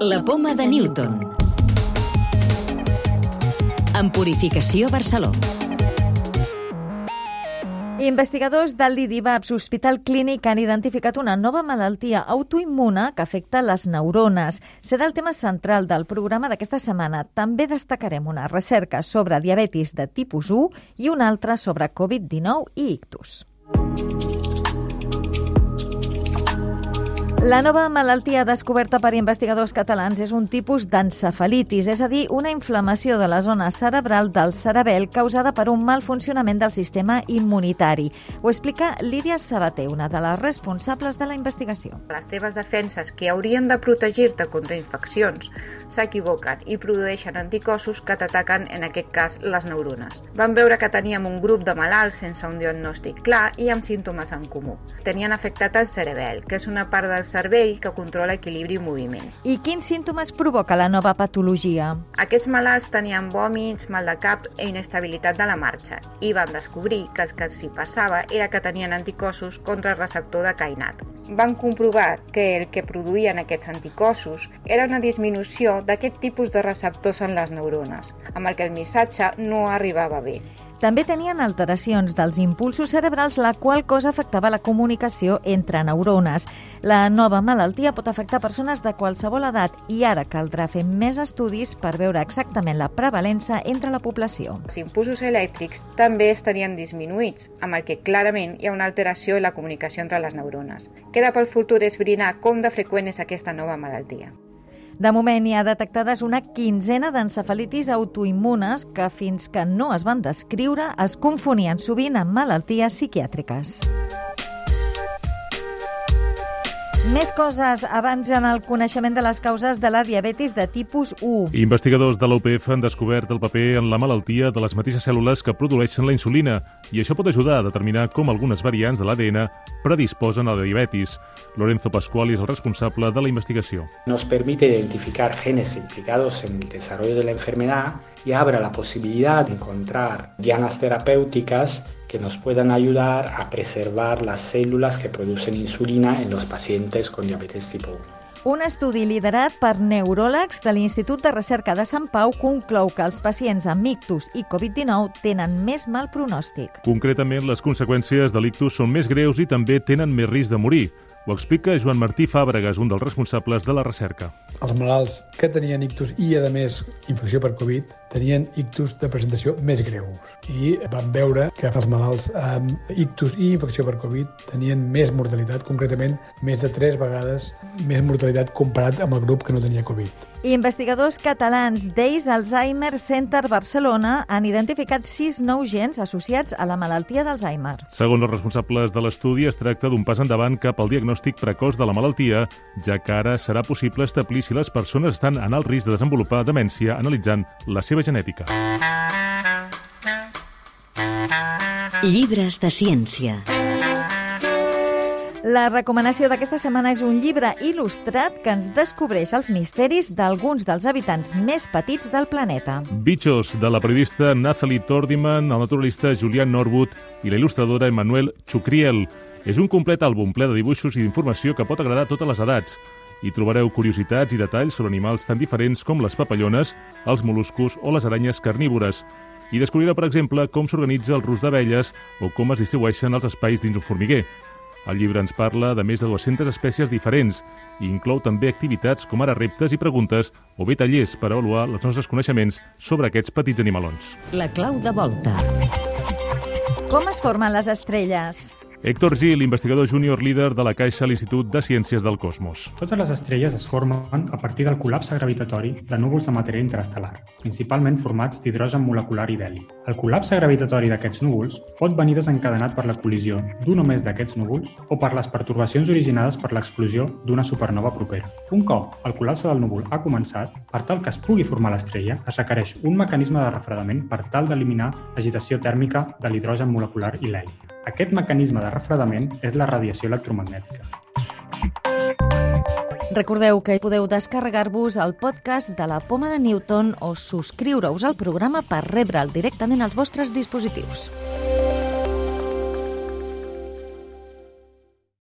La poma de Newton. En Purificació Barceló. Investigadors del l'IDIVAPS Hospital Clínic han identificat una nova malaltia autoimmuna que afecta les neurones. Serà el tema central del programa d'aquesta setmana. També destacarem una recerca sobre diabetis de tipus 1 i una altra sobre Covid-19 i ictus. La nova malaltia descoberta per investigadors catalans és un tipus d'encefalitis, és a dir, una inflamació de la zona cerebral del cerebel causada per un mal funcionament del sistema immunitari. Ho explica Lídia Sabater, una de les responsables de la investigació. Les teves defenses, que haurien de protegir-te contra infeccions, s'equivoquen i produeixen anticossos que t'ataquen, en aquest cas, les neurones. Van veure que teníem un grup de malalts sense un diagnòstic clar i amb símptomes en comú. Tenien afectat el cerebel, que és una part del cervell que controla equilibri i moviment. I quins símptomes provoca la nova patologia? Aquests malalts tenien vòmits, mal de cap i inestabilitat de la marxa i van descobrir que el que s'hi passava era que tenien anticossos contra el receptor de cainat. Van comprovar que el que produïen aquests anticossos era una disminució d'aquest tipus de receptors en les neurones, amb el que el missatge no arribava bé. També tenien alteracions dels impulsos cerebrals, la qual cosa afectava la comunicació entre neurones. La nova malaltia pot afectar persones de qualsevol edat i ara caldrà fer més estudis per veure exactament la prevalença entre la població. Els impulsos elèctrics també estarien disminuïts, amb el que clarament hi ha una alteració en la comunicació entre les neurones. Queda pel futur esbrinar com de freqüent és aquesta nova malaltia. De moment hi ha detectades una quinzena d'encefalitis autoimmunes que fins que no es van descriure es confonien sovint amb malalties psiquiàtriques. Més coses abans en el coneixement de les causes de la diabetis de tipus 1. Investigadors de l'UPF han descobert el paper en la malaltia de les mateixes cèl·lules que produeixen la insulina i això pot ajudar a determinar com algunes variants de l'ADN predisposen a la diabetis. Lorenzo Pascual és el responsable de la investigació. Nos permite identificar genes implicados en el desarrollo de la enfermedad y abre la posibilidad de encontrar dianas terapéuticas que nos puedan ayudar a preservar las células que producen insulina en los pacientes con diabetes tipo 1. Un estudi liderat per neuròlegs de l'Institut de Recerca de Sant Pau conclou que els pacients amb ictus i Covid-19 tenen més mal pronòstic. Concretament, les conseqüències de l'ictus són més greus i també tenen més risc de morir. Ho explica Joan Martí Fàbregas, un dels responsables de la recerca. Els malalts que tenien ictus i, a més, infecció per Covid, tenien ictus de presentació més greus. I van veure que els malalts amb ictus i infecció per Covid tenien més mortalitat, concretament més de 3 vegades més mortalitat comparat amb el grup que no tenia Covid. Investigadors catalans d'Eis Alzheimer Center Barcelona han identificat sis nous gens associats a la malaltia d'Alzheimer. Segons els responsables de l'estudi, es tracta d'un pas endavant cap al diagnòstic precoç de la malaltia, ja que ara serà possible establir si les persones estan en alt risc de desenvolupar demència analitzant la seva genètica. Llibres de ciència. La recomanació d'aquesta setmana és un llibre il·lustrat que ens descobreix els misteris d'alguns dels habitants més petits del planeta. Bichos, de la periodista Nathalie Tordiman, el naturalista Julian Norwood i la il·lustradora Emmanuel Chucriel. És un complet àlbum ple de dibuixos i d'informació que pot agradar a totes les edats. Hi trobareu curiositats i detalls sobre animals tan diferents com les papallones, els moluscos o les aranyes carnívores. I descobrirà, per exemple, com s'organitza el rus d'abelles o com es distribueixen els espais dins un formiguer. El llibre ens parla de més de 200 espècies diferents i inclou també activitats com ara reptes i preguntes o bé tallers per avaluar els nostres coneixements sobre aquests petits animalons. La clau de volta. Com es formen les estrelles? Héctor Gil, investigador júnior líder de la Caixa a l'Institut de Ciències del Cosmos. Totes les estrelles es formen a partir del col·lapse gravitatori de núvols de matèria interestel·lar, principalment formats d'hidrogen molecular i d'heli. El col·lapse gravitatori d'aquests núvols pot venir desencadenat per la col·lisió d'un o més d'aquests núvols o per les pertorbacions originades per l'explosió d'una supernova propera. Un cop el col·lapse del núvol ha començat, per tal que es pugui formar l'estrella, es requereix un mecanisme de refredament per tal d'eliminar l'agitació tèrmica de l'hidrogen molecular i l'heli. Aquest mecanisme de refredament és la radiació electromagnètica. Recordeu que podeu descarregar-vos el podcast de la Poma de Newton o subscriure-us al programa per rebre'l directament als vostres dispositius.